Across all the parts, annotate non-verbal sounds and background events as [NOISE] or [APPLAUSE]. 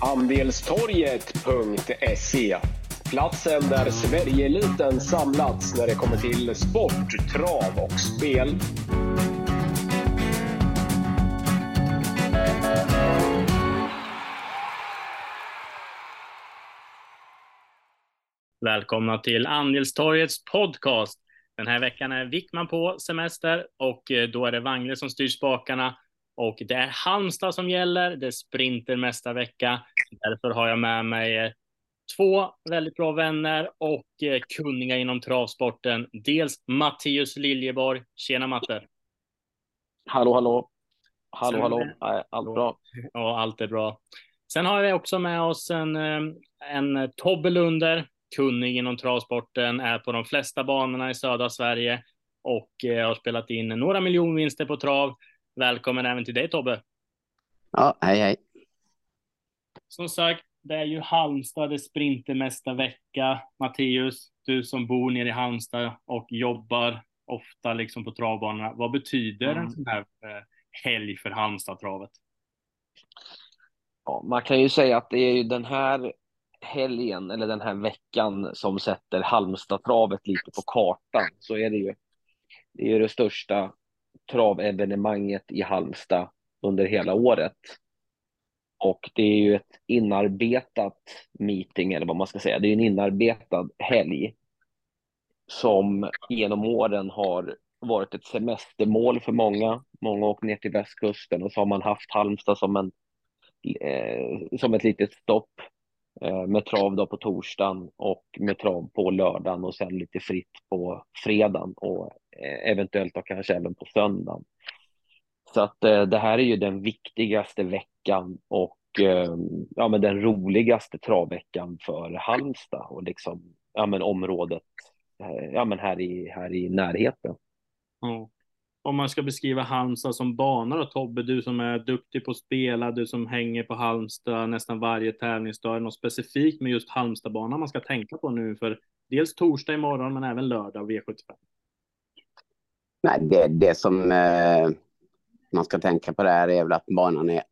Andelstorget.se Platsen där Sverigeeliten samlats när det kommer till sport, trav och spel. Välkomna till Andelstorgets podcast. Den här veckan är Wickman på semester och eh, då är det Wangle som styr spakarna och det är Halmstad som gäller. Det är sprintermästarvecka. Därför har jag med mig eh, två väldigt bra vänner och eh, kunniga inom travsporten. Dels Mattias Liljeborg. Tjena Matte! Hallå, hallå! Hallå, hallå! Allt bra? Ja, allt är bra. Sen har vi också med oss en, en Tobbe Lunder, kunnig inom travsporten, är på de flesta banorna i södra Sverige och har spelat in några miljonvinster på trav. Välkommen även till dig Tobbe. Ja, hej hej. Som sagt, det är ju Halmstad, det sprintermästarvecka. Matteus, du som bor nere i Halmstad och jobbar ofta liksom på travbanorna. Vad betyder mm. en sån här eh, helg för Halmstad-travet? Ja, man kan ju säga att det är ju den här helgen eller den här veckan som sätter Halmstad-travet lite på kartan. Så är det ju. Det är ju det största travevenemanget i Halmstad under hela året. Och det är ju ett inarbetat meeting, eller vad man ska säga. Det är en inarbetad helg som genom åren har varit ett semestermål för många. Många åker ner till västkusten och så har man haft Halmstad som, en, eh, som ett litet stopp Eh, med trav då på torsdagen och med trav på lördagen och sen lite fritt på fredagen och eh, eventuellt då kanske även på söndagen. Så att eh, det här är ju den viktigaste veckan och ja, men den roligaste travveckan för Halmstad och liksom ja, men området ja, men här, i, här i närheten. Mm. Om man ska beskriva Halmstad som bana då, Tobbe, du som är duktig på att spela, du som hänger på Halmstad nästan varje tävlingsdag, är det något specifikt med just Halmstadbanan man ska tänka på nu för dels torsdag imorgon men även lördag V75? Nej, det, det som eh, man ska tänka på där är väl att banan är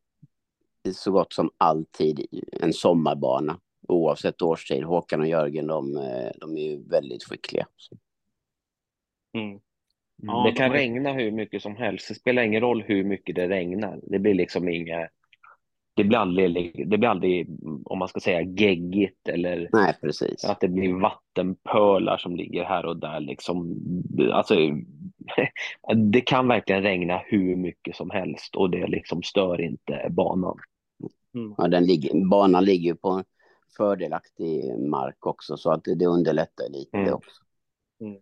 så gott som alltid en sommarbana oavsett årstid. Håkan och Jörgen, de, eh, de är ju väldigt skickliga. Mm. Ja, det kan regna hur mycket som helst. Det spelar ingen roll hur mycket det regnar. Det blir liksom inga det blir aldrig, det blir aldrig, om man ska säga geggigt eller Nej, precis. att det blir vattenpölar som ligger här och där. Liksom. Alltså, [LAUGHS] det kan verkligen regna hur mycket som helst och det liksom stör inte banan. Mm. Ja, den ligger, banan ligger på fördelaktig mark också så att det, det underlättar lite mm. också. Mm.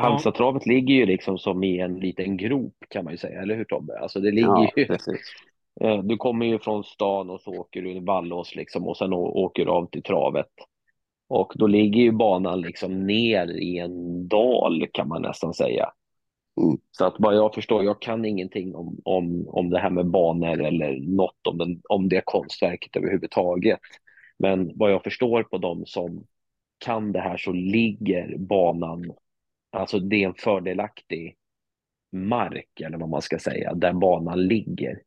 Halmstadtravet ligger ju liksom som i en liten grop kan man ju säga, eller hur Tobbe? Alltså det ligger ja, ju precis. [LAUGHS] Eh, du kommer ju från stan och så åker du i Vallås liksom och sen åker du av till travet. Och då ligger ju banan liksom ner i en dal kan man nästan säga. Mm. Så att vad jag förstår, jag kan ingenting om, om, om det här med banor eller något om, den, om det konstverket överhuvudtaget. Men vad jag förstår på dem som kan det här så ligger banan, alltså det är en fördelaktig mark eller vad man ska säga, där banan ligger.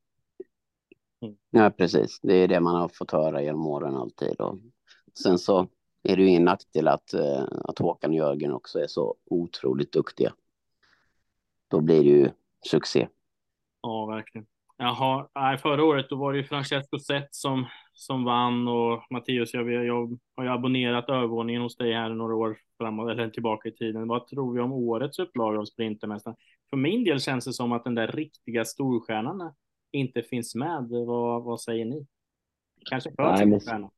Ja, precis. Det är det man har fått höra genom åren alltid. Och sen så är det ju ingen nackdel att, eh, att Håkan och Jörgen också är så otroligt duktiga. Då blir det ju succé. Ja, verkligen. Jaha, nej, förra året då var det ju Francesco Zet som, som vann och Mattias, jag, jag har ju abonnerat övervåningen hos dig här några år framåt, eller tillbaka i tiden. Vad tror vi om årets upplaga av Sprintermästaren? För min del känns det som att den där riktiga storstjärnan inte finns med. Vad, vad säger ni? Kanske för men...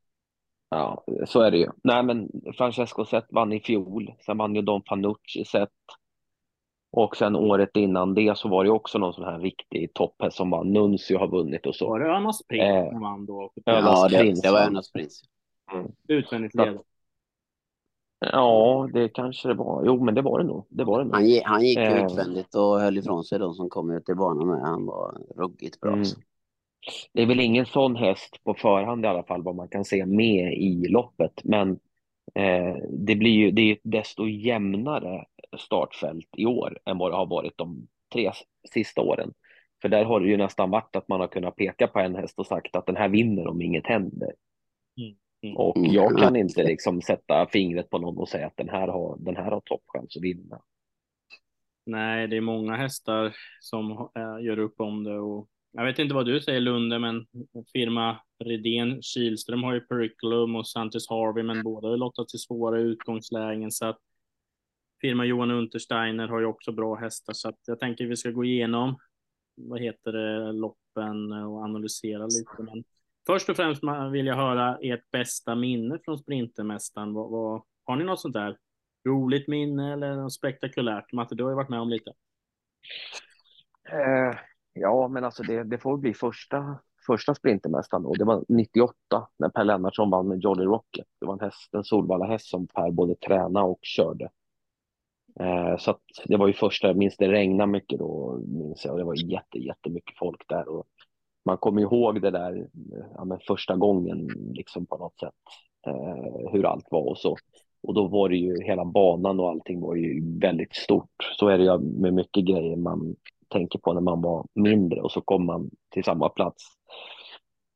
Ja, så är det ju. Nej, men Francesco Zet vann i fjol. Sen vann ju Don Fanucci Zet. Och sen året innan det så var det också någon sån här riktig topphäst som vann. Nuncio har vunnit och så. Var det Önas Prins eh, som vann då? Ja, det, det var Önas Prins. Mm. Utvändigt led. Ja, det kanske det var. Jo, men det var det nog. Det var det nog. Han, han gick eh. utvändigt och höll ifrån sig de som kom ut i banan med. Han var ruggigt bra. Mm. Det är väl ingen sån häst på förhand i alla fall vad man kan se med i loppet. Men eh, det blir ju det är desto jämnare startfält i år än vad det har varit de tre sista åren. För där har det ju nästan varit att man har kunnat peka på en häst och sagt att den här vinner om inget händer. Mm. Mm. Och jag kan inte liksom sätta fingret på någon och säga att den här har, den här har toppchans att vinna. Nej, det är många hästar som äh, gör upp om det och jag vet inte vad du säger Lunde, men firma Redén Kihlström har ju Periculum och Santos Harvey, men båda har lottat till svåra utgångslägen så att firma Johan Untersteiner har ju också bra hästar så att jag tänker vi ska gå igenom vad heter det, loppen och analysera lite. Men först och främst vill jag höra ert bästa minne från Sprintermästaren. Vad, vad, har ni något sånt där roligt minne eller något spektakulärt? Matte, du har ju varit med om lite. Eh, ja, men alltså det, det får bli första, första Sprintermästaren då. Det var 98 när Per Lennartsson vann med Jolly Rocket. Det var en häst, en Solvalla häst som Per både tränade och körde. Eh, så att det var ju första, jag minns det regnade mycket då, minns jag, och det var jätte, jättemycket folk där. Och man kommer ihåg det där ja, men första gången liksom på något sätt, eh, hur allt var och så. Och då var det ju hela banan och allting var ju väldigt stort. Så är det ju med mycket grejer man tänker på när man var mindre och så kommer man till samma plats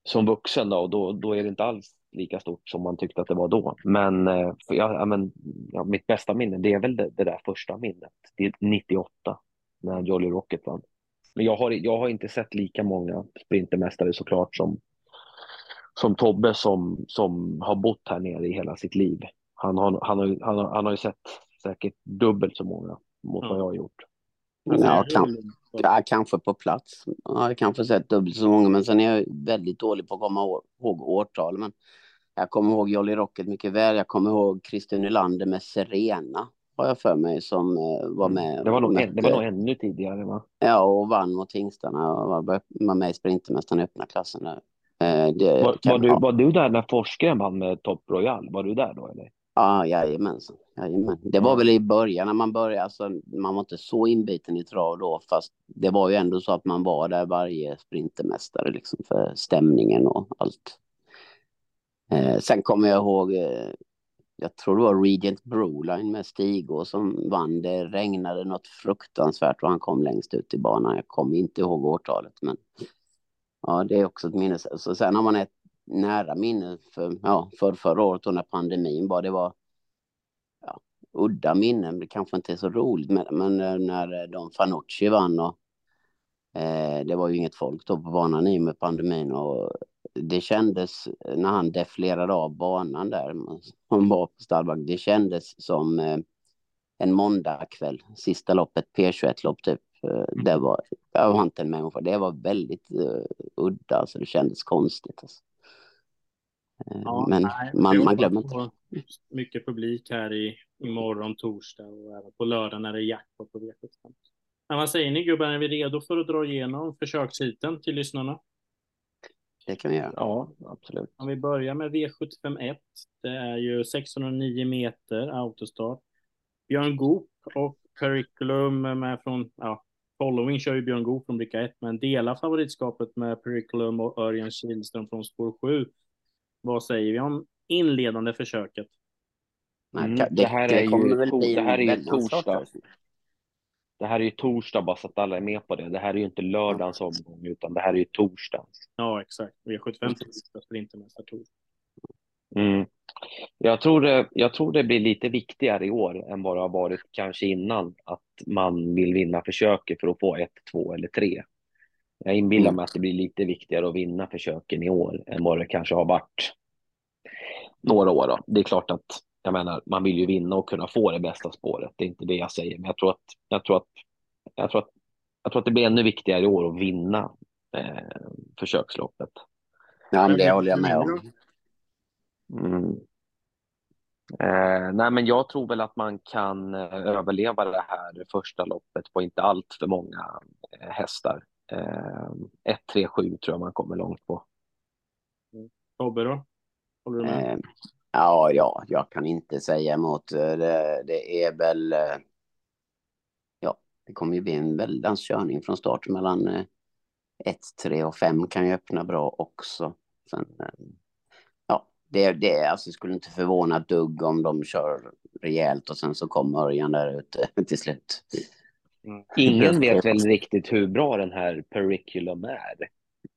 som vuxen då, och då, då är det inte alls lika stort som man tyckte att det var då. Men, eh, ja, ja, men ja, mitt bästa minne, det är väl det, det, där första minnet. Det är 98 när Jolly Rocket vann. Men jag har, jag har inte sett lika många sprintermästare såklart som, som Tobbe som, som har bott här nere i hela sitt liv. Han har, han har, han har, han har ju sett säkert dubbelt så många mot ja. vad jag har gjort. Ja, kan, ja, kanske på plats. Jag har kanske sett dubbelt så många, men sen är jag väldigt dålig på att komma ihåg årtal. Men jag kommer ihåg Jolly Rocket mycket väl. Jag kommer ihåg Christer Nylander med Serena, har jag för mig, som eh, var mm. med. Det var nog, med, det var nog ännu tidigare, va? Ja, och vann mot hingstarna och var, var med i Sprintermästaren i öppna klassen. Där. Eh, det, var, var, du, var du där när Forsgren vann med Top Royal? Var du där då, eller? Ja, jajamensan. jajamän. Det var väl i början när man började, alltså, man var inte så inbiten i trav då, fast det var ju ändå så att man var där varje sprintermästare liksom för stämningen och allt. Eh, sen kommer jag ihåg, eh, jag tror det var Regent Broline med Stigå som vann. Det regnade något fruktansvärt och han kom längst ut i banan. Jag kommer inte ihåg årtalet, men ja, det är också ett minne. Så sen har man ett nära minne för, ja, för förra året och när pandemin var. Det var ja, udda minnen, det kanske inte är så roligt, men, men eh, när eh, Don Fanucci vann och eh, det var ju inget folk då på banan i med pandemin och det kändes när han deflerade av banan där, som var på Stallback, det kändes som eh, en måndagkväll, sista loppet, P21-lopp typ. Eh, det var, jag har inte en människa, det var väldigt uh, udda, alltså det kändes konstigt. Alltså. Ja, men nej, man, man glömmer inte. Mycket publik här i imorgon, torsdag och även på lördag när det är jackpot på V75. Men vad säger ni gubbar, är vi redo för att dra igenom försökshiten till lyssnarna? Det kan vi göra. Ja, absolut. Om vi börjar med V751. Det är ju 609 meter autostart. Björn Goop och Periculum med från, ja, Following kör ju Björn Goop från bricka 1, men delar favoritskapet med Periculum och Örjan Kihlström från spår 7. Vad säger vi om inledande försöket? Mm, det, här är ju, det här är ju torsdag. Det här är ju torsdag, bara så att alla är med på det. Det här är ju inte lördagens omgång, utan det här är ju torsdagens. Ja, exakt. V75 torsdag, Sprintermästare torsdag. Mm. Jag, tror det, jag tror det blir lite viktigare i år än vad det har varit kanske innan, att man vill vinna försöket för att få ett, två eller tre. Jag inbillar mm. mig att det blir lite viktigare att vinna försöken i år än vad det kanske har varit några år. Då. Det är klart att jag menar, man vill ju vinna och kunna få det bästa spåret. Det är inte det jag säger, men jag tror att jag tror att jag tror att, jag tror att det blir ännu viktigare i år att vinna eh, försöksloppet. Ja, men det håller jag med om. Mm. Eh, nej, men jag tror väl att man kan eh, överleva det här första loppet på inte allt för många eh, hästar. 1, 3, 7 tror jag man kommer långt på. Tobbe då? Håller du med? Eh, ja, ja, jag kan inte säga emot. Eh, det, det är väl... Eh, ja, det kommer ju bli en väldans körning från start mellan 1, 3 och 5 kan ju öppna bra också. Sen, ja, det, det alltså, skulle inte förvåna ett dugg om de kör rejält och sen så kommer Örjan där ute [LAUGHS] till slut. Mm. Ingen vet väl riktigt hur bra den här Periculum är.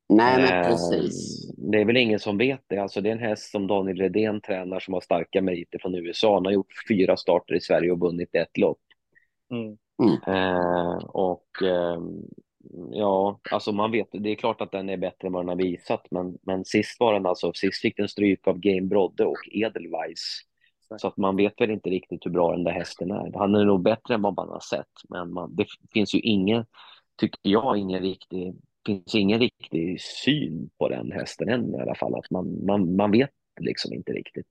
Nej, men eh, precis. Det är väl ingen som vet det. Alltså, det är en häst som Daniel Redén tränar som har starka meriter från USA. Han har gjort fyra starter i Sverige och vunnit ett lopp. Mm. Mm. Eh, och eh, ja, alltså man vet, det är klart att den är bättre än vad den har visat, men, men sist var den alltså, sist fick den stryk av Game Brodde och Edelweiss. Så att man vet väl inte riktigt hur bra den där hästen är. Han är nog bättre än vad man har sett, men man, det finns ju ingen, tycker jag, ingen riktig, finns ingen riktig syn på den hästen än i alla fall. Att man, man, man vet liksom inte riktigt.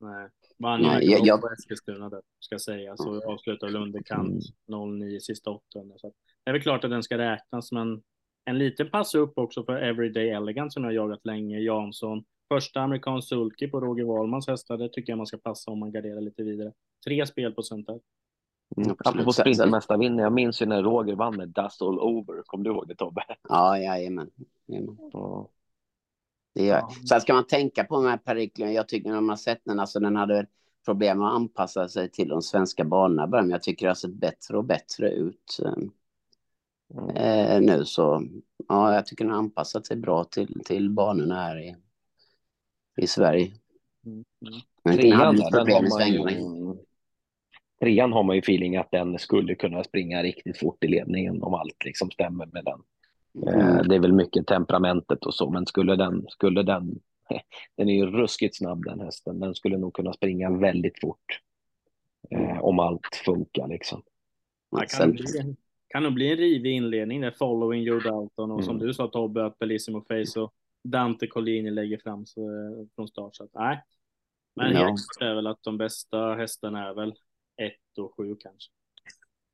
Nej. Vann ju mycket jag... på Eskilstuna där, ska sägas, och avslutade väl underkant 09 sista 800. Så det är väl klart att den ska räknas, men en liten pass upp också för Everyday Elegant som jag jagat länge, Jansson. Första amerikansk sulky på Roger Wahlmans hästar, det tycker jag man ska passa om man garderar lite vidare. Tre spelprocent där. Mm, Apropå sprintermästarvinner, jag minns ju när Roger vann med Dust All Over. Kommer du ihåg det Tobbe? Ja, jajamän. jajamän. Ja. Det gör. Ja. Sen ska man tänka på de här periklerna. Jag tycker när man sett den, alltså den hade problem att anpassa sig till de svenska banorna. Men jag tycker det har sett bättre och bättre ut mm. eh, nu. Så ja, jag tycker den har anpassat sig bra till, till banorna här i, i Sverige. Mm. Men trean, problem i svängarna. Trean har man ju feeling att den skulle kunna springa riktigt fort i ledningen om allt liksom stämmer med den. Eh, mm. Det är väl mycket temperamentet och så, men skulle den, skulle den, [LAUGHS] den är ju ruskigt snabb den hästen, den skulle nog kunna springa väldigt fort. Eh, om allt funkar liksom. Det kan, bli, kan nog bli en rivig inledning där following Joe Dalton och mm. som du sa Tobbe att Bellissimo Face och Dante Collini lägger fram så, eh, från start. Så att, nej. Men ja. helt är väl att de bästa hästarna är väl ett och sju kanske.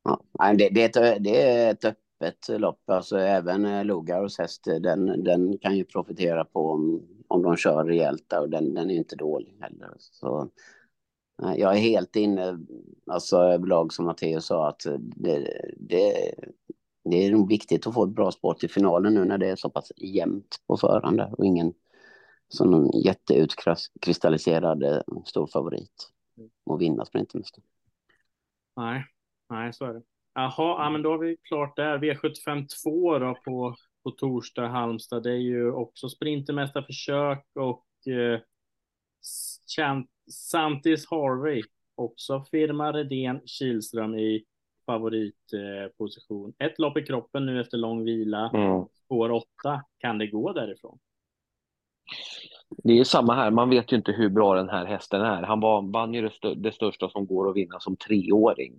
Ja, det, det, är ett, det är ett öppet lopp. Alltså även eh, Lugaros häst, den, den kan ju profitera på om, om de kör rejält och den, den är inte dålig heller. Så jag är helt inne, alltså överlag som Matteus sa, att det, det, det är nog viktigt att få ett bra sport i finalen nu när det är så pass jämnt på förhand och ingen sån jätteutkristalliserad eh, stor favorit att vinna Sprintermästaren. Nej, nej, så är det. Jaha, ja, men då har vi klart där. V75 2 då på, på torsdag, Halmstad. Det är ju också sprintermästarförsök och eh, Santis Harvey. Också firma Redén Kihlström i favoritposition. Eh, Ett lopp i kroppen nu efter lång vila. Mm. Spår 8. Kan det gå därifrån? Det är samma här, man vet ju inte hur bra den här hästen är. Han vann ju det, stö det största som går att vinna som treåring.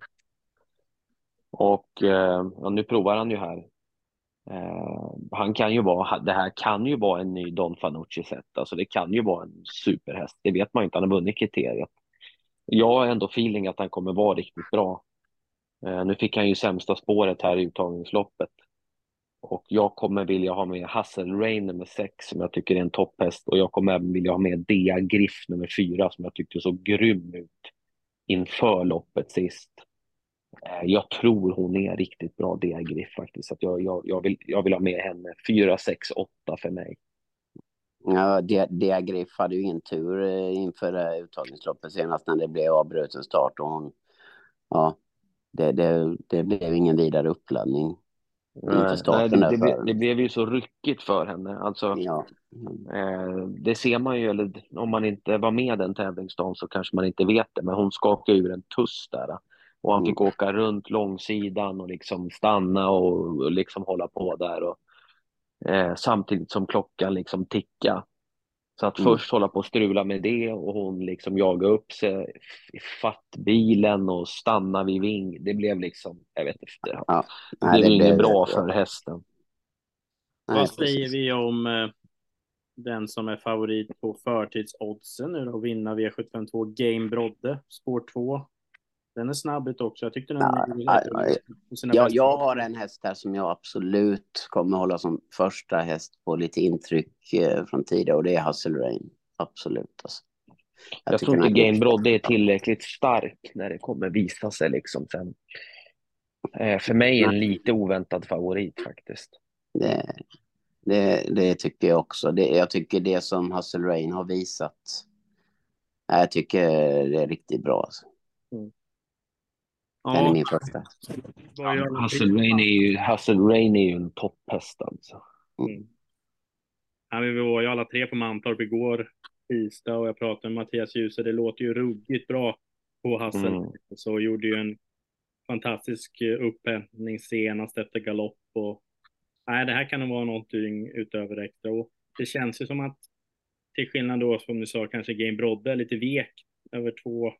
Och eh, ja, nu provar han ju här. Eh, han kan ju vara, det här kan ju vara en ny Don Fanucci set. Alltså det kan ju vara en superhäst. Det vet man ju inte, han har vunnit kriteriet. Jag har ändå feeling att han kommer vara riktigt bra. Eh, nu fick han ju sämsta spåret här i uttagningsloppet. Och jag kommer vilja ha med Hassel Rain nummer 6 som jag tycker är en topphäst. Och jag kommer även vilja ha med Dea Griff nummer 4 som jag tyckte såg grym ut inför loppet sist. Eh, jag tror hon är riktigt bra Dea Griff faktiskt. Så jag, jag, jag, vill, jag vill ha med henne. 4, 6, 8 för mig. Ja, Dea Griff hade ju ingen tur eh, inför det uttagningsloppet senast när det blev avbruten start och hon, ja, det, det, det blev ingen vidare uppladdning Nej, nej det, det, blev, det, blev ju så ryckigt för henne. Alltså, ja. eh, det ser man ju, eller om man inte var med den tävlingsdagen så kanske man inte vet det, men hon skakade ur en tuss där. Och han fick mm. åka runt långsidan och liksom stanna och, och liksom hålla på där. Och, eh, samtidigt som klockan liksom tickade. Så att mm. först hålla på och strula med det och hon liksom jaga upp sig i fattbilen och stanna vid ving. Det blev liksom, jag vet inte. Ja. Det blev inget bra för hästen. Nej, Vad säger vi om eh, den som är favorit på förtidsoddsen nu då, vinna V752 Game Brodde, spår 2. Den är snabb ut också. Jag tyckte den ja, ja, ja, jag har en häst här som jag absolut kommer hålla som första häst på lite intryck eh, från tidigare och det är Hustle Rain. Absolut. Alltså. Jag, jag tror inte Game Brodde är tillräckligt stark när det kommer visa sig liksom sen. Eh, för mig en lite oväntad favorit faktiskt. Det, det, det tycker jag också. Det, jag tycker det som Hustle Rain har visat. Jag tycker det är riktigt bra. Alltså. Mm. Den är min första. Var ju alla Hustle Rain är ju, Hustle Rain är ju en topphäst alltså. Ja, men vi var ju alla tre på Mantorp igår, tisdag, och jag pratade med Mattias Djuse. Det låter ju ruggigt bra på Hassel. Mm. Så gjorde ju en fantastisk eh, upphämtning senast efter galopp. Och, nej, det här kan nog vara någonting utöver det extra. Och det känns ju som att, till skillnad då som du sa, kanske Game Brodde är lite vek över två,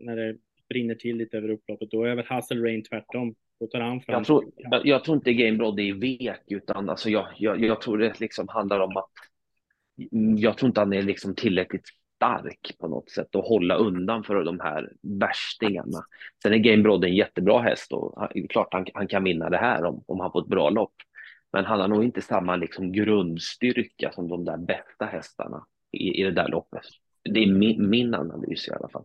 när det brinner till lite över upploppet. Då är väl Hassel Rain tvärtom. Då tar han fram. Jag tror, jag, jag tror inte Game Brod är vek, utan alltså jag, jag, jag tror det liksom handlar om att jag tror inte han är liksom tillräckligt stark på något sätt och hålla undan för de här värstingarna. Sen är Game Brod en jättebra häst och han- klart han, han kan vinna det här om, om han får ett bra lopp. Men han har nog inte samma liksom grundstyrka som de där bästa hästarna i, i det där loppet. Det är min, min analys i alla fall.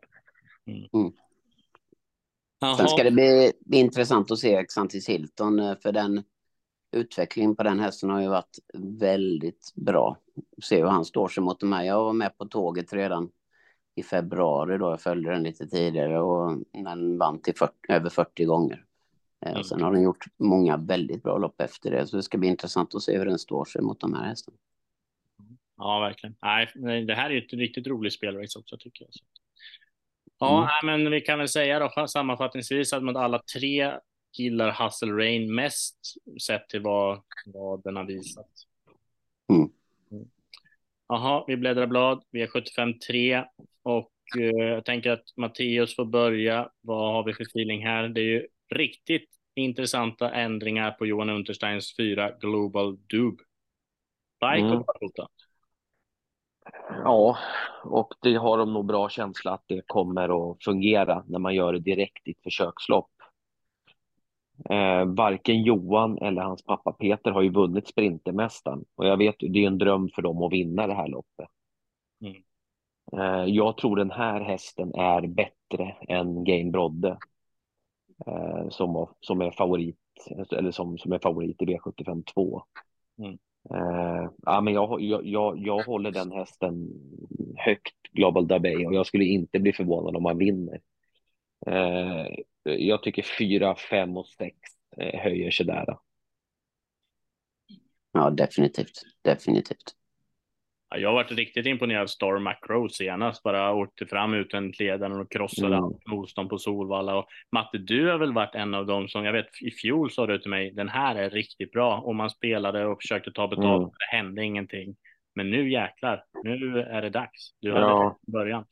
Sen ska det bli, bli intressant att se Xantis Hilton, eh, för den utvecklingen på den hästen har ju varit väldigt bra. Se hur han står sig mot de här. Jag var med på tåget redan i februari då, jag följde den lite tidigare och den vann till 40, över 40 gånger. Eh, Mm. Sen har den gjort många väldigt bra lopp efter det, så det ska bli intressant att se hur den står sig mot de här hästarna. Ja, verkligen. Nej, det här är ett riktigt roligt spelrace också tycker jag. Ja, Mm. men vi kan väl säga då sammanfattningsvis att man alla tre gillar Hustle Rain mest sett till vad, vad den har visat. Mm. Jaha, vi bläddrar blad. Vi är 75-3 och eh, jag tänker att Matteus får börja. Vad har vi för feeling här? Det är ju riktigt intressanta ändringar på Johan Untersteins fyra Global Dub. Bike Mm. och. Ja, och det har de nog bra känsla att det kommer att fungera när man gör det direkt i ett försökslopp. Eh, varken Johan eller hans pappa Peter har ju vunnit Sprintermästaren och jag vet ju, det är en dröm för dem att vinna det här loppet. Mm. Eh, jag tror den här hästen är bättre än Game Brodde eh, som, som är favorit eller som, som är favorit i V75 2. Mm. Uh, ja, men jag, jag, jag, jag håller den hästen högt, Global Dabey, och jag skulle inte bli förvånad om han vinner. Uh, jag tycker 4, 5 och 6 eh, höjer sig där. Ja, definitivt. Definitivt. Ja, jag har varit riktigt imponerad av Star Macro senast. Bara åkte fram utvändigt ledaren och krossade Mm. motstånd på Solvalla. Och Matte, du har väl varit en av dem som, jag vet i fjol sa du till mig, den här är riktigt bra. Och man spelade och försökte ta betalt, Mm. det hände ingenting. Men nu jäklar, nu är det dags. Du hade Ja. början.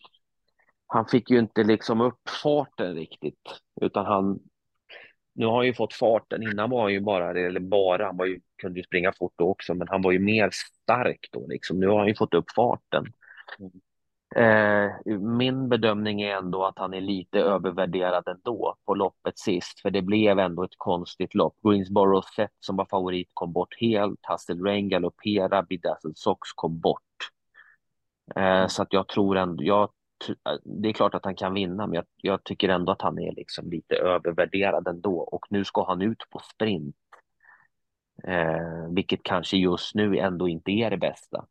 Han fick ju inte liksom upp farten riktigt, utan han nu har han ju fått farten. Innan var han ju bara, eller bara, han var ju, kunde ju springa fort då också, men han var ju mer stark då liksom. Nu har han ju fått upp farten. Mm. Eh, min bedömning är ändå att han är lite övervärderad ändå på loppet sist, för det blev ändå ett konstigt lopp. Greensboro Set som var favorit kom bort helt, Hustle Rain galopperade, Bedazzled Sox kom bort. Eh, så att jag tror ändå, jag, eh, det är klart att han kan vinna, men jag, jag tycker ändå att han är liksom lite övervärderad ändå. Och nu ska han ut på sprint, eh, vilket kanske just nu ändå inte är det bästa.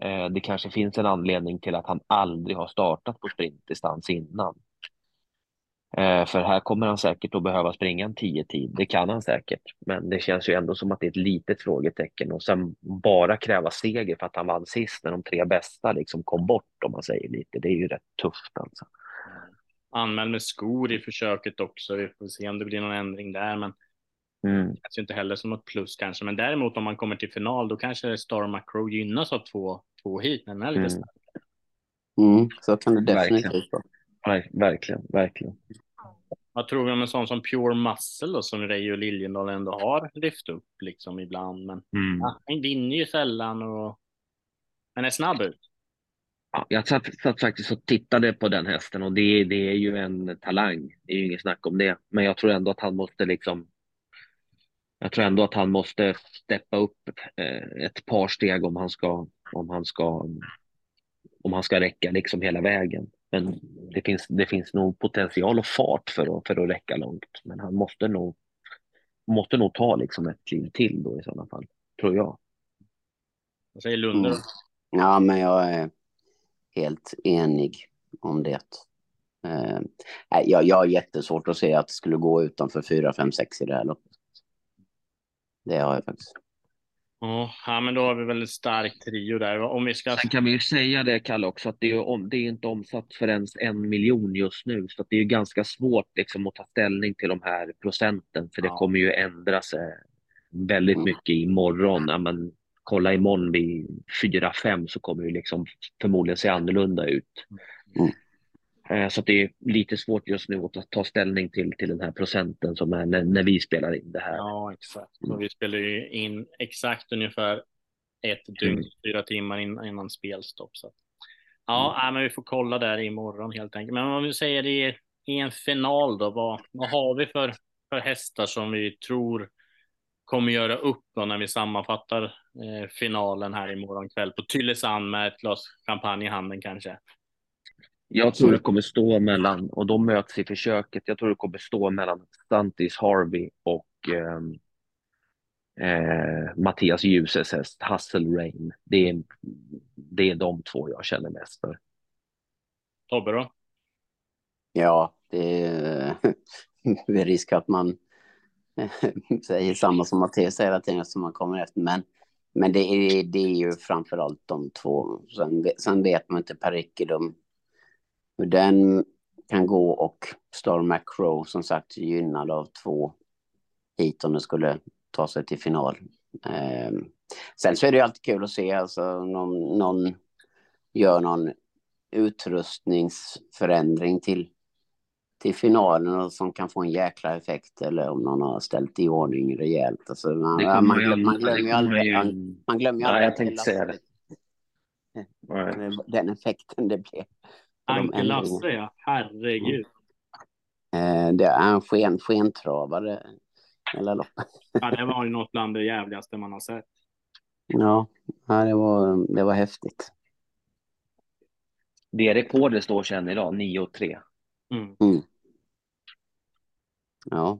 Eh, det kanske finns en anledning till att han aldrig har startat på sprintdistans innan. Eh, för här kommer han säkert att behöva springa en 10-tid. Det kan han säkert, men det känns ju ändå som att det är ett litet frågetecken och sen bara kräva seger för att han vann sist när de tre bästa liksom kom bort om man säger lite. Det är ju rätt tufft alltså. Anmäl med skor i försöket också. Vi får se om det blir någon ändring där. Men Mm. det känns ju inte heller som något plus kanske. Men däremot om man kommer till final, då kanske Star Macro gynnas av två, två hit. när Den är lite Mm. stark. Mm, så kan det Verkligen. definitivt vara. Ver- verkligen, verkligen. Vad tror vi om en sån som Pure Muscle då, som Reijo Liljendahl ändå har lyft upp liksom ibland. Men Mm. ja, han vinner ju sällan och men är snabb ut. Ja, jag satt, satt faktiskt och tittade på den hästen och det, det är ju en talang. Det är ju inget snack om det. Men jag tror ändå att han måste liksom jag tror ändå att han måste steppa upp eh, ett par steg om han ska om han ska om han ska räcka liksom hela vägen. Men det finns, det finns nog potential och fart för att, för att räcka långt. Men han måste nog måste nog ta liksom ett kliv till då i sådana fall, tror jag. Vad säger Lunde? Mm. Ja, men jag är helt enig om det. Eh, jag, jag har jättesvårt att se att det skulle gå utanför 4, 5, 6 i det här loppet. Det har jag faktiskt. Ja, men då har vi väl en stark trio där. Om vi ska... Sen kan vi ju säga det, Kalle, också att det är, om, det är inte omsatt för ens en miljon just nu, så det är ganska svårt liksom, att ta ställning till de här procenten, för det Ja. kommer ju ändra sig väldigt Mm. mycket imorgon. Ja, men, kolla imorgon vid 4-5 så kommer det liksom förmodligen se annorlunda ut. Mm. Eh, Så det är lite svårt just nu att ta- ställning till, till den här procenten som är när, när vi spelar in det här. Ja, exakt. Och vi spelar ju in exakt ungefär ett dygn, Mm. fyra timmar in, innan spelstopp. Så. Ja, Mm. men vi får kolla där imorgon helt enkelt. Men om vi säger det i, i en final då, vad, vad har vi för, för hästar som vi tror kommer göra upp då när vi sammanfattar eh, finalen här imorgon kväll på Tylösand med ett glas champagne i handen kanske? Jag tror det kommer stå mellan, och de möts i försöket, jag tror det kommer stå mellan Stantis Harvey och ehm, eh, Mattias Ljuses häst Hustle Rain. Det är, det är de två jag känner mest för. Tobbe då? Ja, det är [LAUGHS] det är risk att man [LAUGHS] säger samma som Mattias hela tiden som man kommer efter. Men, men det, är, det är ju framför allt de två. Sen, vet- sen vet man inte Per Ricke, de, hur den kan gå och Star McCrow som sagt gynnad av två hit om det skulle ta sig till final. Ehm, sen så är det ju alltid kul att se alltså någon, någon gör någon utrustningsförändring till, till finalen och som kan få en jäkla effekt eller om någon har ställt i ordning rejält. Alltså man, man, ju- glöm, man glömmer ju aldrig, man, man glömmer ju aldrig jag tänkte säga det. [LAUGHS] Den effekten det blev. Anke. Lasse, ja. Herregud. Eh, det är en sken, skentravare loppet. [LAUGHS] Ja, det var ju något bland det jävligaste man har sett. Ja, det, var, det var häftigt. Det rekordet står sen idag, 9-3. Mm. Ja,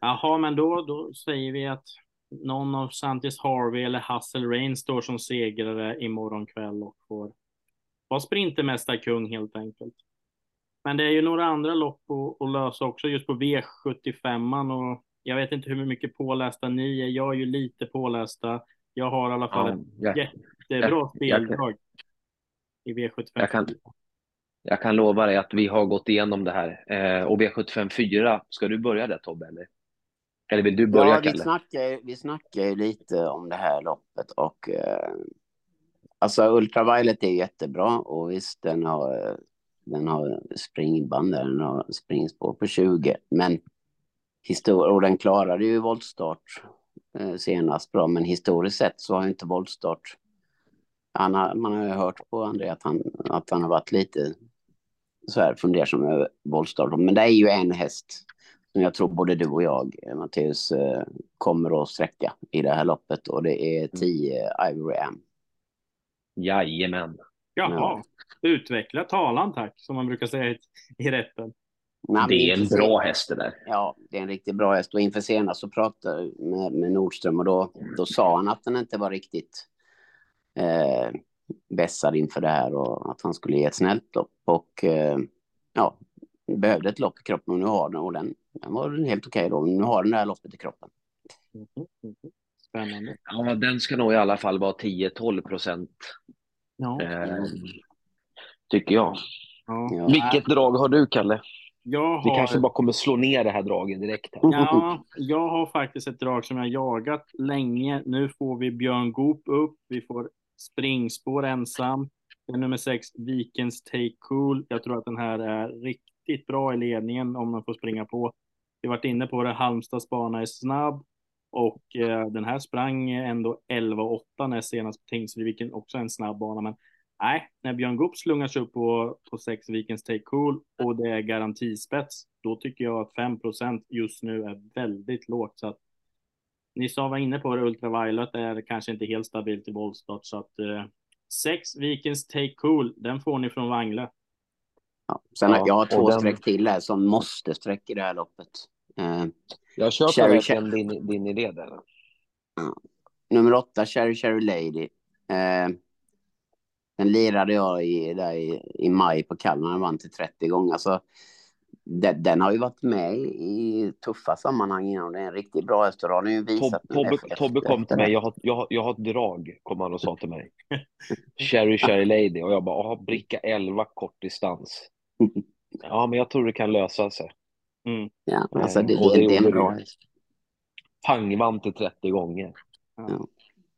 Jaha, men då, då säger vi att någon av Santis Harvey eller Hustle Rain står som segrare imorgon kväll och får vara sprintermästarkung helt enkelt. Men det är ju några andra lopp att, att lösa också just på V75 och jag vet inte hur mycket pålästa ni är. Jag är ju lite pålästa. Jag har i alla fall ett jag, jättebra jag- speldrag i V75. Jag kan- jag kan lova dig att vi har gått igenom det här. Eh, och V75 4, ska du börja där Tobbe? Eller, eller vill du börja ja vi, Kalle? snackar, ju- vi snackar ju lite om det här loppet och eh, alltså Ultraviolet är jättebra och visst den har, den har springband där, den har springspår på 20 men histor- och den klarade ju voltstart eh, senast bra men historiskt sett så har ju inte voltstart han har, man har ju hört på André att han, att han har varit lite så här fundersam över voltstart men det är ju en häst som jag tror både du och jag, Matteus, Mattias, kommer att sträcka i det här loppet och det är 10 Ivory M. Jajamän. Jaha, Ja. utveckla talan tack, som man brukar säga i, i rätten. Nej, Det är en bra häst det där. Ja, det är en riktigt bra häst och inför senast så pratade jag med, med Nordström och då, då sa han att den inte var riktigt eh, vässad inför det här och att han skulle ge ett snällt lopp och eh, ja, behövde ett lopp i kroppen och nu har den och den, den var helt okej då. Nu har den det här loppet i kroppen. Mhm, mhm. Spännande. Ja, den ska nog i alla fall vara 10-12 procent, Ja, eh, tycker jag. ja. Vilket drag har du, Kalle? Jag Vi har... kanske bara kommer slå ner det här dragen direkt. Här. Ja, jag har faktiskt ett drag som jag jagat länge. Nu får vi Björn Goop upp. Vi får springspår ensam. Det är nummer sex, Vikens Take Cool. Jag tror att den här är riktigt bra i ledningen om den får springa på. Vi har varit inne på det. Halmstads bana är snabb och eh, den här sprang ändå 11,8 näst senast på Tingsryd, också en snabb bana. Men nej, när Björn Goop slungar sig upp på, på sex Vikens Take Cool och det är garantispets, då tycker jag att 5% just nu är väldigt lågt. Så att, ni som var inne på det, Ultraviolet är kanske inte helt stabilt i bollstart. Så att eh, sex Vikens Take Cool, den får ni från Wangle. Ja. Sen Ja, jag har två den- streck till här som måste sträcka i det här loppet. Eh, Jag köper Cherry- verkligen din, din idé där. nummer åtta, Cherry Cherry Lady. Eh, Den lirade jag i, där i, i maj på Kalmar, den vann till 30 gånger. Alltså, den, den, har ju varit med i tuffa sammanhang innan. Det är en riktigt bra häst och har ju visat. Tobbe, Tobbe kom till mig, jag har, jag, har, jag har ett drag, kom han och sa till mig. [LAUGHS] Cherry Cherry Lady. Och jag bara, bricka 11 kort distans. [LAUGHS] Ja, men jag tror det kan lösa sig. Mm. Ja, alltså det, det, det, det är en bra häst. Pangvann till 30 gånger. Ja.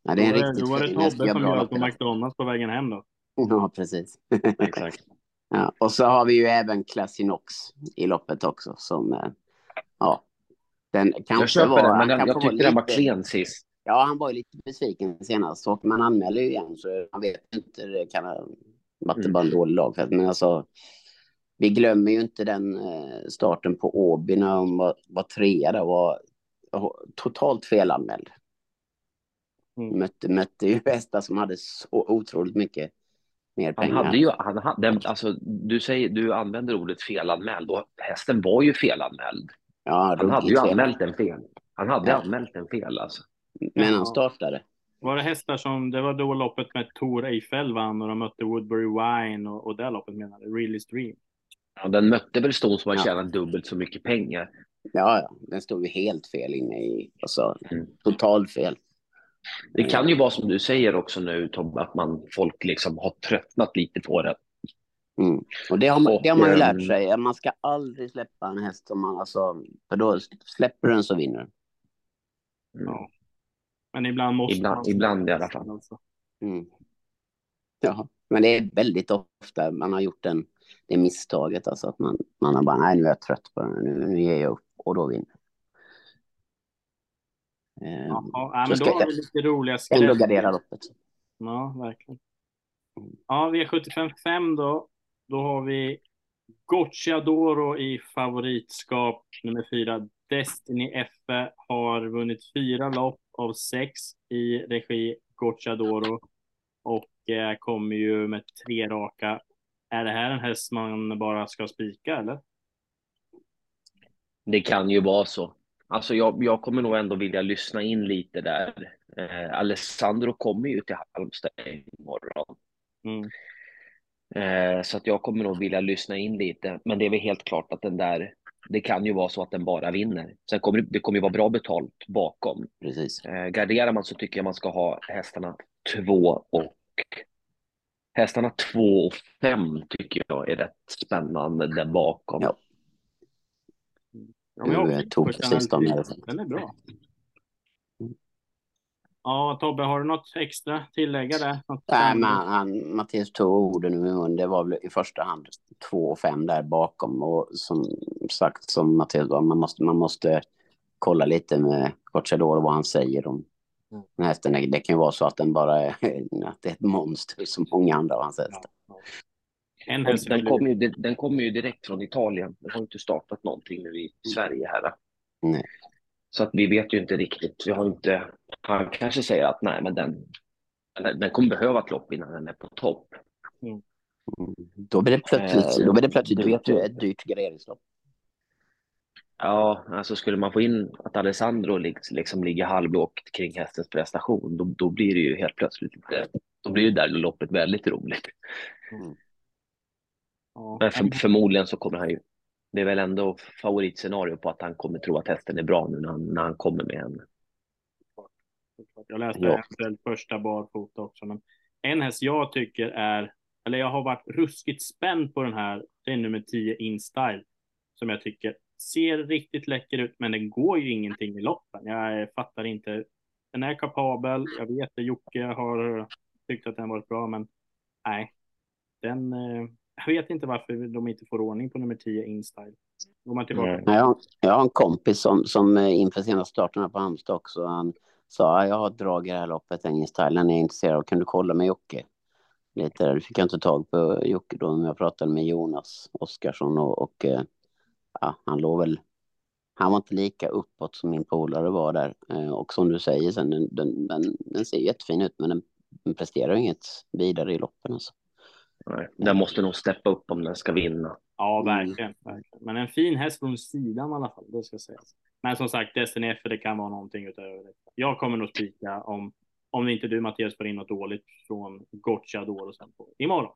Ja, det är en då, riktigt då var det. Tobbe som gör på. McDonalds på vägen hem då. Ja, precis. [LAUGHS] Exakt. Ja, och så har vi ju även Classinox i loppet också som, eh, ja, den kanske Jag köper var, den, men den, jag tyckte den var lite- klen sist. Ja, han var ju lite besviken senast och man anmäler ju igen så man vet inte, det kan ha varit Mm. bara en dålig lagfest. Men alltså, vi glömmer ju inte den eh, starten på Åby när hon var, var trea där var totalt felanmäld. Mm. Mötte, mötte ju hästar som hade så otroligt mycket mer Han pengar. hade ju, han hade, alltså, du, säger, du använder ordet felanmäld och hästen var ju felanmäld. ja, Han hade ju fel. anmält den fel. Han hade Ja. anmält den fel alltså. Men han startade. Var det hästar som, det var då loppet med Tor Eiffel vann och de mötte Woodbury Wine och, och det loppet menade Really Stream. Ja, den mötte väl ston som har Ja. tjänat dubbelt så mycket pengar. Ja, ja, den stod ju helt fel inne i, alltså, Mm. totalt fel. Det kan ju vara som du säger också nu Tobbe, att man, folk liksom har tröttnat lite på det. Mm. Och det har, man, Och, det har man ju ehm, lärt sig. Man ska aldrig släppa en häst som man, alltså, för då släpper du den så vinner du. Ja. Men ibland måste Ibland- man... ibland i alla fall. Mm. Ja, men det är väldigt ofta man har gjort den, det misstaget, alltså att man, man har bara, nej nu är jag trött på den, nu, nu ger jag upp och då vinner Ehm, Ja, men då har vi lite roliga ändå skräll. gardera loppet. Ja, verkligen. Ja, V75 då. Då har vi Gocciadoro i favoritskap nummer fyra. Destiny Effe har vunnit fyra lopp av sex i regi Gocciadoro och eh, kommer ju med tre raka. Är det här en häst man bara ska spika eller? Det kan ju vara så. Alltså jag, jag kommer nog ändå vilja lyssna in lite där. Eh, Alessandro kommer ju till Halmstad imorgon. Mm. Eh, så att jag kommer nog vilja lyssna in lite. Men det är väl helt klart att den där, det kan ju vara så att den bara vinner. Sen kommer det, det kommer ju vara bra betalt bakom. Precis. Eh, garderar man så tycker jag man ska ha hästarna två och hästarna två och fem tycker jag är rätt spännande där bakom. Ja. Ja, tog precis de analys. här. Den är bra. Ja, Tobbe, har du något extra tillägga där? Något Nej, men han, Mattias tog orden ur mun. Det var väl i första hand två och fem där bakom. Och som sagt, som Mattias sa, man måste, man måste kolla lite med Gocciador vad han säger om Mm. den hästen. Det kan ju vara så att den bara är, att det är ett monster som många andra av hans hästar. En Den, häst den, kommer ju, den kommer ju direkt från Italien. Den har ju inte startat någonting nu i Sverige här. Nej. Så att vi vet ju inte riktigt. Vi har inte, han kanske säger att nej, men den, den den kommer behöva ett lopp innan den är på topp. Mm. Då blir det plötsligt, Eh, då blir det plötsligt det ett dyrt graderingslopp. Ja, alltså skulle man få in att Alessandro liksom, ligger halvlågt kring hästens prestation, då, då blir det ju helt plötsligt lite, då blir ju där loppet väldigt roligt. Mm. Ja. Men för, förmodligen så kommer han ju, det är väl ändå favoritscenario på att han kommer tro att hästen är bra nu när han, när han kommer med en. Jag läste Ja. eventuellt första barfota också, men en häst jag tycker är, eller jag har varit ruskigt spänd på den här, det är nummer 10 InStyle, som jag tycker ser riktigt läcker ut, men det går ju ingenting i loppen. Jag fattar inte. Den är kapabel, jag vet att Jocke har tyckt att den varit bra, men nej, den, eh, jag vet inte varför de inte får ordning på nummer 10 InStyle. Går man tillbaka Jag, har- jag har en kompis som, som inför senaste starten här på Halmstad också, han sa jag har ett drag i det här loppet, Instyle, Thailand, är jag intresserad av, kan du kolla med Jocke? Lite där, det fick jag inte tag på Jocke då, men jag pratade med Jonas Oskarsson och, och eh, ja, han låg väl, han var inte lika uppåt som min polare var där. Eh, Och som du säger sen, den, den, den, den ser jättefin ut, men den, den presterar ju inget vidare i loppen alltså. Nej, Den måste nog steppa upp om den ska vinna. Ja, Mm. verkligen, verkligen. Men en fin häst från sidan i alla fall, det ska sägas. Men som sagt, Destiny F, det kan vara någonting utöver det. Jag kommer nog spika om Om inte du Mattias får in något dåligt från Gocciador och sen på imorgon.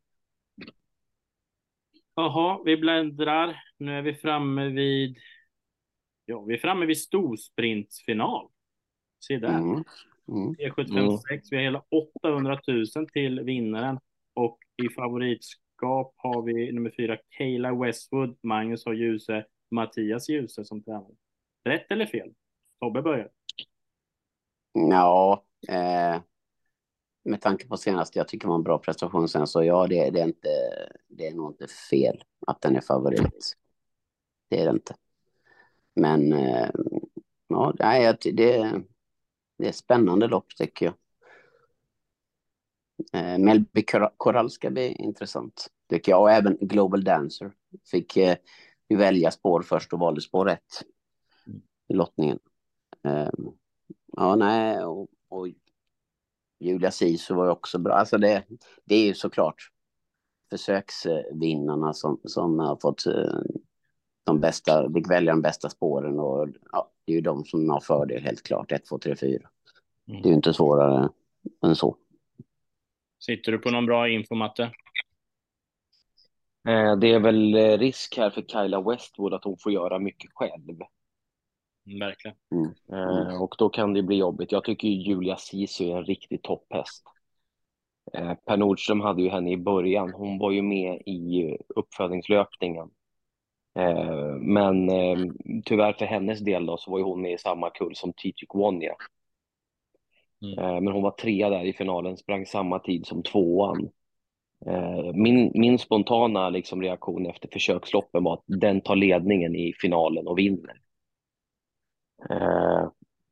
Jaha, vi bläddrar. Nu är vi framme vid. Ja, vi är framme vid storsprintsfinal. Se där. Mm. Mm. E756. Vi har hela 800 000 till vinnaren och i favoritskap har vi nummer fyra Kayla Westwood. Magnus har Ljuse, Mattias Ljuse som tränare. Rätt eller fel? Tobbe börjar. Ja, eh, med tanke på senast, jag tycker det var en bra prestation sen, så ja, det, det, är inte, det är nog inte fel att den är favorit. Det är det inte. Men eh, ja, nej, det, det är spännande lopp tycker jag. Eh, Melby Coral ska bli intressant tycker jag och även Global Dancer fick eh, välja spår först och valde spår rätt i lottningen. Eh, ja, nej, och, och Julia Sisu var också bra. Alltså det, det är ju såklart försöksvinnarna som, som har fått eh, de bästa, fick välja de bästa spåren och ja, det är ju de som har fördel helt klart, 1, 2, 3, 4. Det är ju inte svårare än så. Sitter du på någon bra info, Matte? Eh, det är väl eh, risk här för Kyla Westwood att hon får göra mycket själv. Verkligen. Mm. Mm. Och då kan det bli jobbigt. Jag tycker Julia Sisu är en riktig topphäst. Per Nordström hade ju henne i början. Hon var ju med i uppfödningslöpningen. Men tyvärr för hennes del då så var ju hon med i samma kull som Titik Wonja. Mm. Men hon var trea där i finalen, sprang samma tid som tvåan. Min, min spontana liksom reaktion efter försöksloppen var att den tar ledningen i finalen och vinner.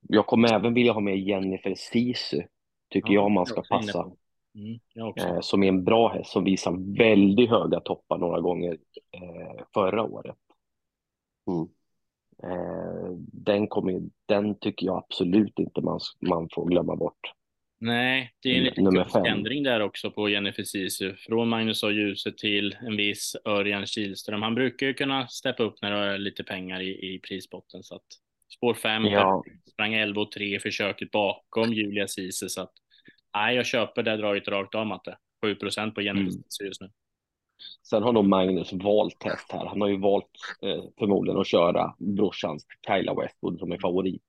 Jag kommer även vilja ha med Jennifer Sisu, tycker ja, jag man ska passa. Mm, som är en bra häst som visar väldigt höga toppar några gånger eh, förra året. Mm. Eh, den, kommer, den tycker jag absolut inte man, man får glömma bort. Nej, det är en liten ändring där också på Jennifer Sisu. Från Magnus A. Djuse till en viss Örjan Kihlström. Han brukar ju kunna steppa upp när det är lite pengar i, i prisbotten. Så att spår 5, ja. sprang 11 och 3 i försöket bakom Julia Sisu. Så att nej, jag köper det draget rakt av Matte. 7 procent på Jennifer mm. Just nu. Sen har nog Magnus valt häst här. Han har ju valt eh, förmodligen att köra brorsans Kyla Westwood som är favorit.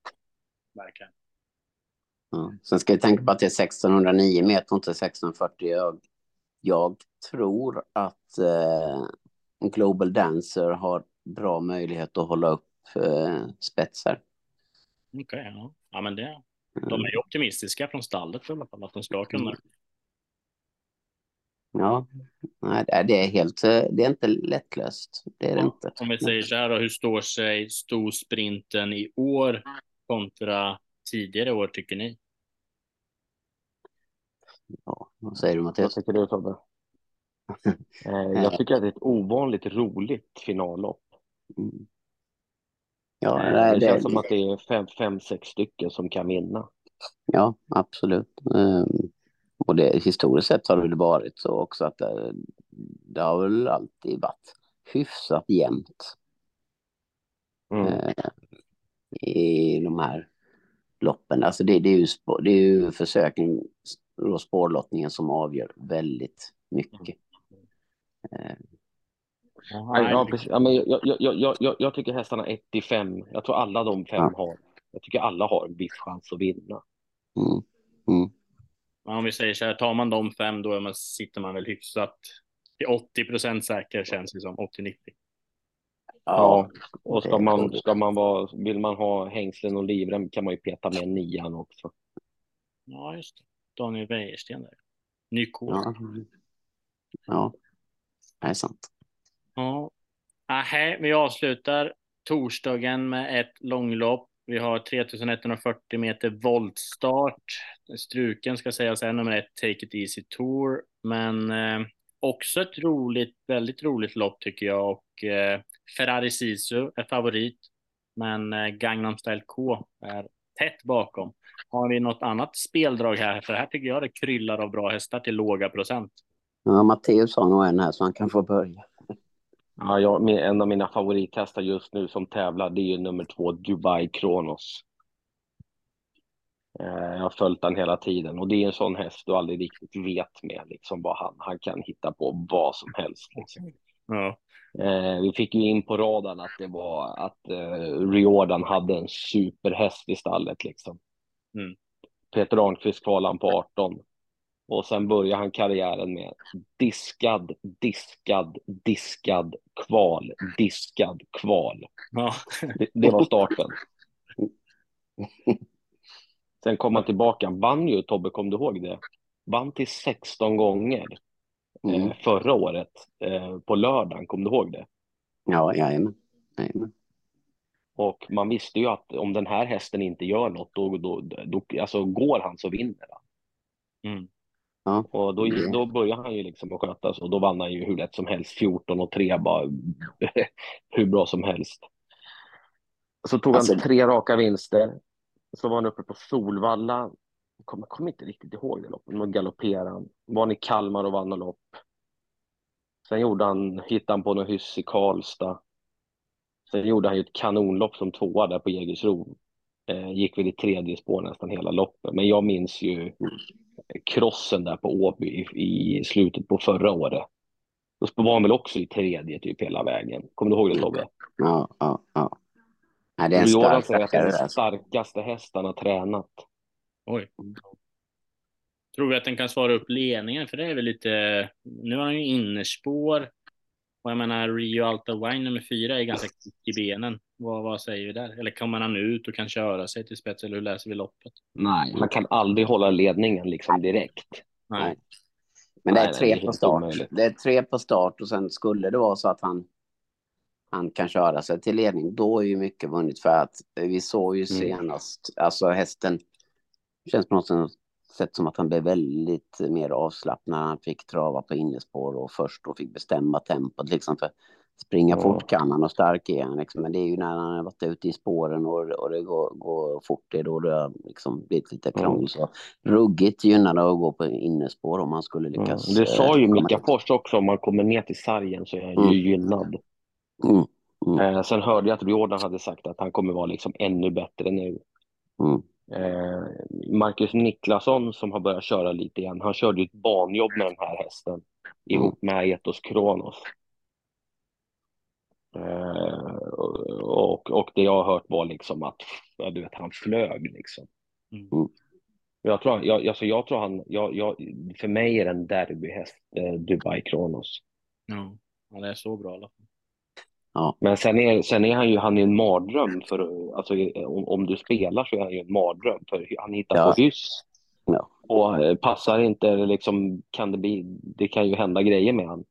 Verkligen. Ja. Sen ska vi tänka på att det är 1609 meter och inte 1640. Jag, jag tror att eh, Global Dancer har bra möjlighet att hålla upp eh, spetsar. Okej, okay, ja. ja. men det. De är ju optimistiska från stallet i alla fall att de ska kunna. Mm. Ja, nej, det är helt, det är inte lättlöst. Det är det ja, inte. Om vi säger så här då, hur står sig storsprinten i år kontra tidigare år tycker ni? Ja, vad säger du Mattias? Vad tycker du Tobbe? [LAUGHS] Eh, jag tycker att det är ett ovanligt roligt finallopp. Mm. Ja, eh, det, det känns det, som att det är fem, fem, sex stycken som kan vinna. Ja, absolut. Um, och det, historiskt sett har det väl varit så också att det, det har väl alltid varit hyfsat jämnt. Mm. Uh, I de här loppen. Alltså det, det, är ju, det är ju försöken och spårlottningen som avgör väldigt mycket. Uh, Ja, precis. Ja, men jag, jag, jag, jag, jag tycker hästarna 1 till 5, jag tror alla de fem ja. har, jag tycker alla har en viss chans att vinna. Mm. Mm. Om vi säger så här, tar man de fem då man, sitter man väl hyfsat till 80 procent säker känns det som, 80-90. Ja, och ska man, ska man vara, vill man ha hängslen och livrem kan man ju peta med nian också. Ja, just det. Daniel Wäjersten där. Ny kod. Ja. ja, det är sant. Ja. Aha, vi avslutar torsdagen med ett långlopp. Vi har 3140 meter voltstart. Struken ska sägas är nummer ett, Take It Easy Tour. Men eh, också ett roligt, väldigt roligt lopp tycker jag. Och eh, Ferrari Sisu är favorit. Men eh, Gangnam Style K är tätt bakom. Har vi något annat speldrag här? För här tycker jag det kryllar av bra hästar till låga procent. Ja, Matteus har nog en här så han kan få börja. Ja, jag, en av mina favorithästar just nu som tävlar det är ju nummer två Dubai Kronos. Eh, jag har följt han hela tiden och det är en sån häst du aldrig riktigt vet med liksom vad han, han kan hitta på vad som helst. Liksom. Ja. Eh, vi fick ju in på radarn att det var att eh, Riordan hade en superhäst i stallet liksom. Mm. Peter Arnqvist kvalade på 18 och sen började han karriären med diskad, diskad, diskad, kval, diskad, kval. Ja. Det, det var starten. Sen kom han tillbaka, vann ju Tobbe, kom du ihåg det? Vann till 16 gånger Mm. eh, förra året eh, på lördagen, kom du ihåg det? Ja, jajamän. jajamän. Och man visste ju att om den här hästen inte gör något, då, då, då alltså går han så vinner han. Mm. Ja. Och då, Mm. då började han ju liksom att skötas och då vann han ju hur lätt som helst, 14 och 3 bara [LAUGHS] hur bra som helst. Så tog Alltså- han tre raka vinster. Så var han uppe på Solvalla. Jag kommer, kommer inte riktigt ihåg det loppet, men galopperade han. Var han i Kalmar och vann något lopp. Sen gjorde han, hittade han på något hyss i Karlstad. Sen gjorde han ju ett kanonlopp som tvåa där på Jägersro. Eh, gick väl i tredje spår nästan hela loppet. Men jag minns ju krossen där på Åby i, i slutet på förra året. Då var han väl också i tredje typ hela vägen. Kommer du ihåg det Tobbe? Ja, ja, ja. Nej, det är en Jordan stark säger att det är den Alltså. starkaste hästen han har tränat. Oj. Tror vi att den kan svara upp ledningen? För det är väl lite... Nu har han ju innerspår. Och jag menar, Rio Alta Wine nummer fyra är ganska kvick i benen. Vad, vad säger vi där? Eller kommer han ut och kan köra sig till spets? Eller hur läser vi loppet? Nej. Han kan aldrig hålla ledningen liksom direkt. Nej. Men det är Nej, tre det är på start. omöjligt. Det är tre på start och sen skulle det vara så att han, han kan köra sig till ledning, då är ju mycket vunnet för att vi såg ju Mm. senast, alltså hästen känns på något sätt som att han blev väldigt mer avslappnad när han fick trava på innespår och först då fick bestämma tempot liksom för springa Ja. fort kan han och stark är han liksom. Men det är ju när han har varit ute i spåren och, och det går, går fort, det är då det har liksom blivit lite Ja. krångel. Så ruggigt gynnade att gå på innespår om man skulle Ja, lyckas. det sa ju eh, komma Mika. Fors också, om man kommer ner till sargen så är han Mm. ju gynnad. Mm. Mm. Eh, sen hörde jag att Jordan hade sagt att han kommer vara liksom ännu bättre nu. Mm. Eh, Marcus Niklasson som har börjat köra lite igen, han körde ju ett banjobb med den här hästen ihop med Etos Kronos. Eh, och, och det jag har hört var liksom att ja, du vet, han flög liksom. Mm. Jag tror, jag, alltså jag tror han, jag, jag, för mig är det en derbyhäst, eh, Dubai Kronos. Ja. ja, det är så bra i alla fall. Men sen är, sen är han ju han är en mardröm för, alltså om, om du spelar så är han ju en mardröm för han hittar Ja. på hyss. Ja. Och eh, passar inte liksom kan det bli, det kan ju hända grejer med han.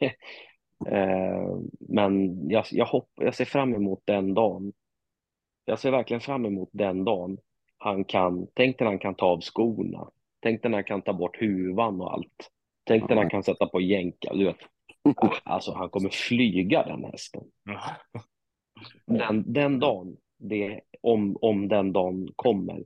[LAUGHS] Eh, Men jag, jag, hopp, jag ser fram emot den dagen. Jag ser verkligen fram emot den dagen han kan, tänk när han kan ta av skorna. Tänk när han kan ta bort huvan och allt. Tänk när han kan sätta på jänka, du vet. [LAUGHS] Alltså han kommer flyga den hästen. Den, den dagen, det, om, om den dagen kommer,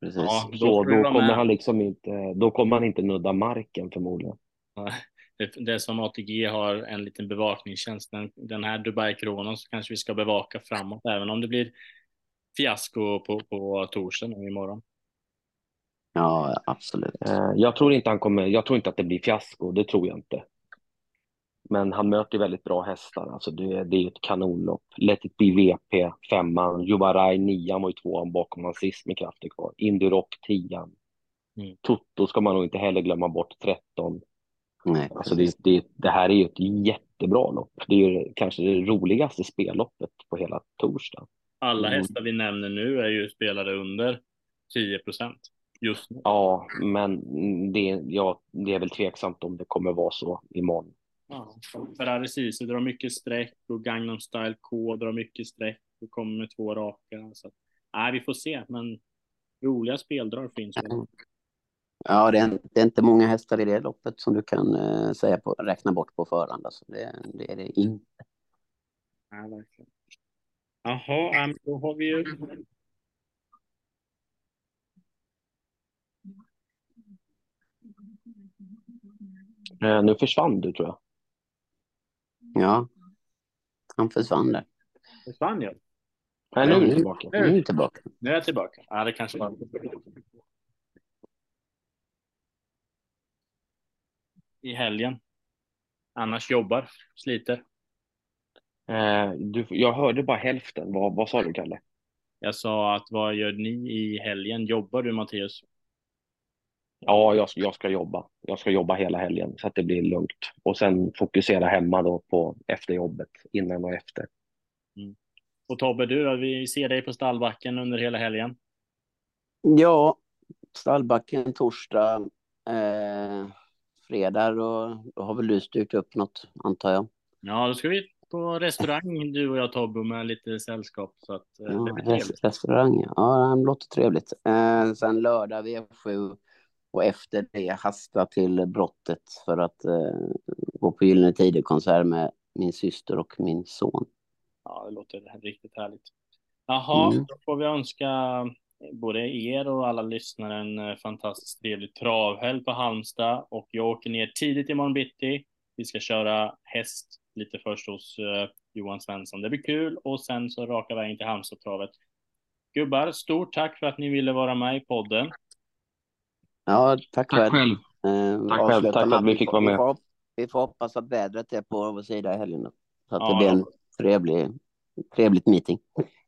Precis. Ja, då då vara kommer han liksom inte, då kommer han inte nudda marken förmodligen. Det, det är som ATG har en liten bevakningstjänst. Den, den här Dubai Kronos kanske vi ska bevaka framåt, även om det blir fiasko på, på torsdag nu imorgon. Ja, absolut. Eh, Jag tror inte han kommer, jag tror inte att det blir fiasko, det tror jag inte. Men han möter väldigt bra hästar, alltså det, det är ett kanonlopp. Let it be VP, femman, Juvaraj, nian var ju tvåan bakom han sist med krafter kvar. Indy Rock, tian. Mm. Toto ska man nog inte heller glömma bort, 13. Nej, Alltså precis. det, det, det här är ju ett jättebra lopp. Det är ju kanske det roligaste spelloppet på hela torsdagen. Alla Mm. hästar vi nämner nu är ju spelade under 10 procent just nu. Ja, men det, ja, det är väl tveksamt om det kommer vara så imorgon. Ja. Ferrari Sisu drar mycket streck och Gangnam Style K drar mycket streck och kommer med två raka. Så nej, vi får se, men roliga speldrag finns. Ja, det är, det är inte många hästar i det loppet som du kan eh, säga på, räkna bort på förhand. Alltså. Det, det är det inte. Nej, verkligen. Jaha, ja, då har vi ju. Eh, nu försvann du tror jag. Ja, han försvann där. Försvann jag? Nej, nu är du tillbaka. nu är jag tillbaka. Nu är jag tillbaka. Ja, det kanske var... I helgen. Annars jobbar, sliter. Eh, du, jag hörde bara hälften. Vad, vad sa du, Kalle? Jag sa att vad gör ni i helgen? Jobbar du Mattias? Ja, jag, jag ska jobba. Jag ska jobba hela helgen så att det blir lugnt. Och sen fokusera hemma då på efter jobbet, innan och efter. Och Tobbe, du då? Vi ser dig på stallbacken under hela helgen. Ja, stallbacken torsdag, eh, fredag och då har väl du styrt upp något antar jag. Ja, då ska vi på restaurang, du och jag Tobbe, med lite sällskap. Så att, eh, Ja, det blir trevligt. rest- restaurang, ja, det låter trevligt. Eh, sen lördag V7 och efter det hasta till brottet för att eh, gå på Gyllene Tider-konsert med min syster och min son. Ja, det låter riktigt härligt. Jaha, Mm. då får vi önska både er och alla lyssnare en eh, fantastiskt trevlig travhelg på Halmstad och jag åker ner tidigt imorgon bitti. Vi ska köra häst lite först hos eh, Johan Svensson. Det blir kul och sen så raka vägen till Halmstadtravet. Gubbar, stort tack för att ni ville vara med i podden. Ja, tack, Tack själv. Eh, Tack själv. Tack för att vi fick vara med. Vi får, vi får hoppas att vädret är på vår sida i helgen. Så att Ja, det blir en trevlig, trevligt meeting.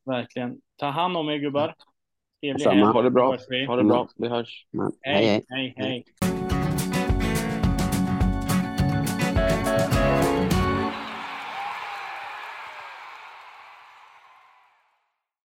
Verkligen. Ta hand om er gubbar. Trevlig helg. Ha det bra. Ha det bra. Vi hörs. Hej, hej. hej, hej. hej.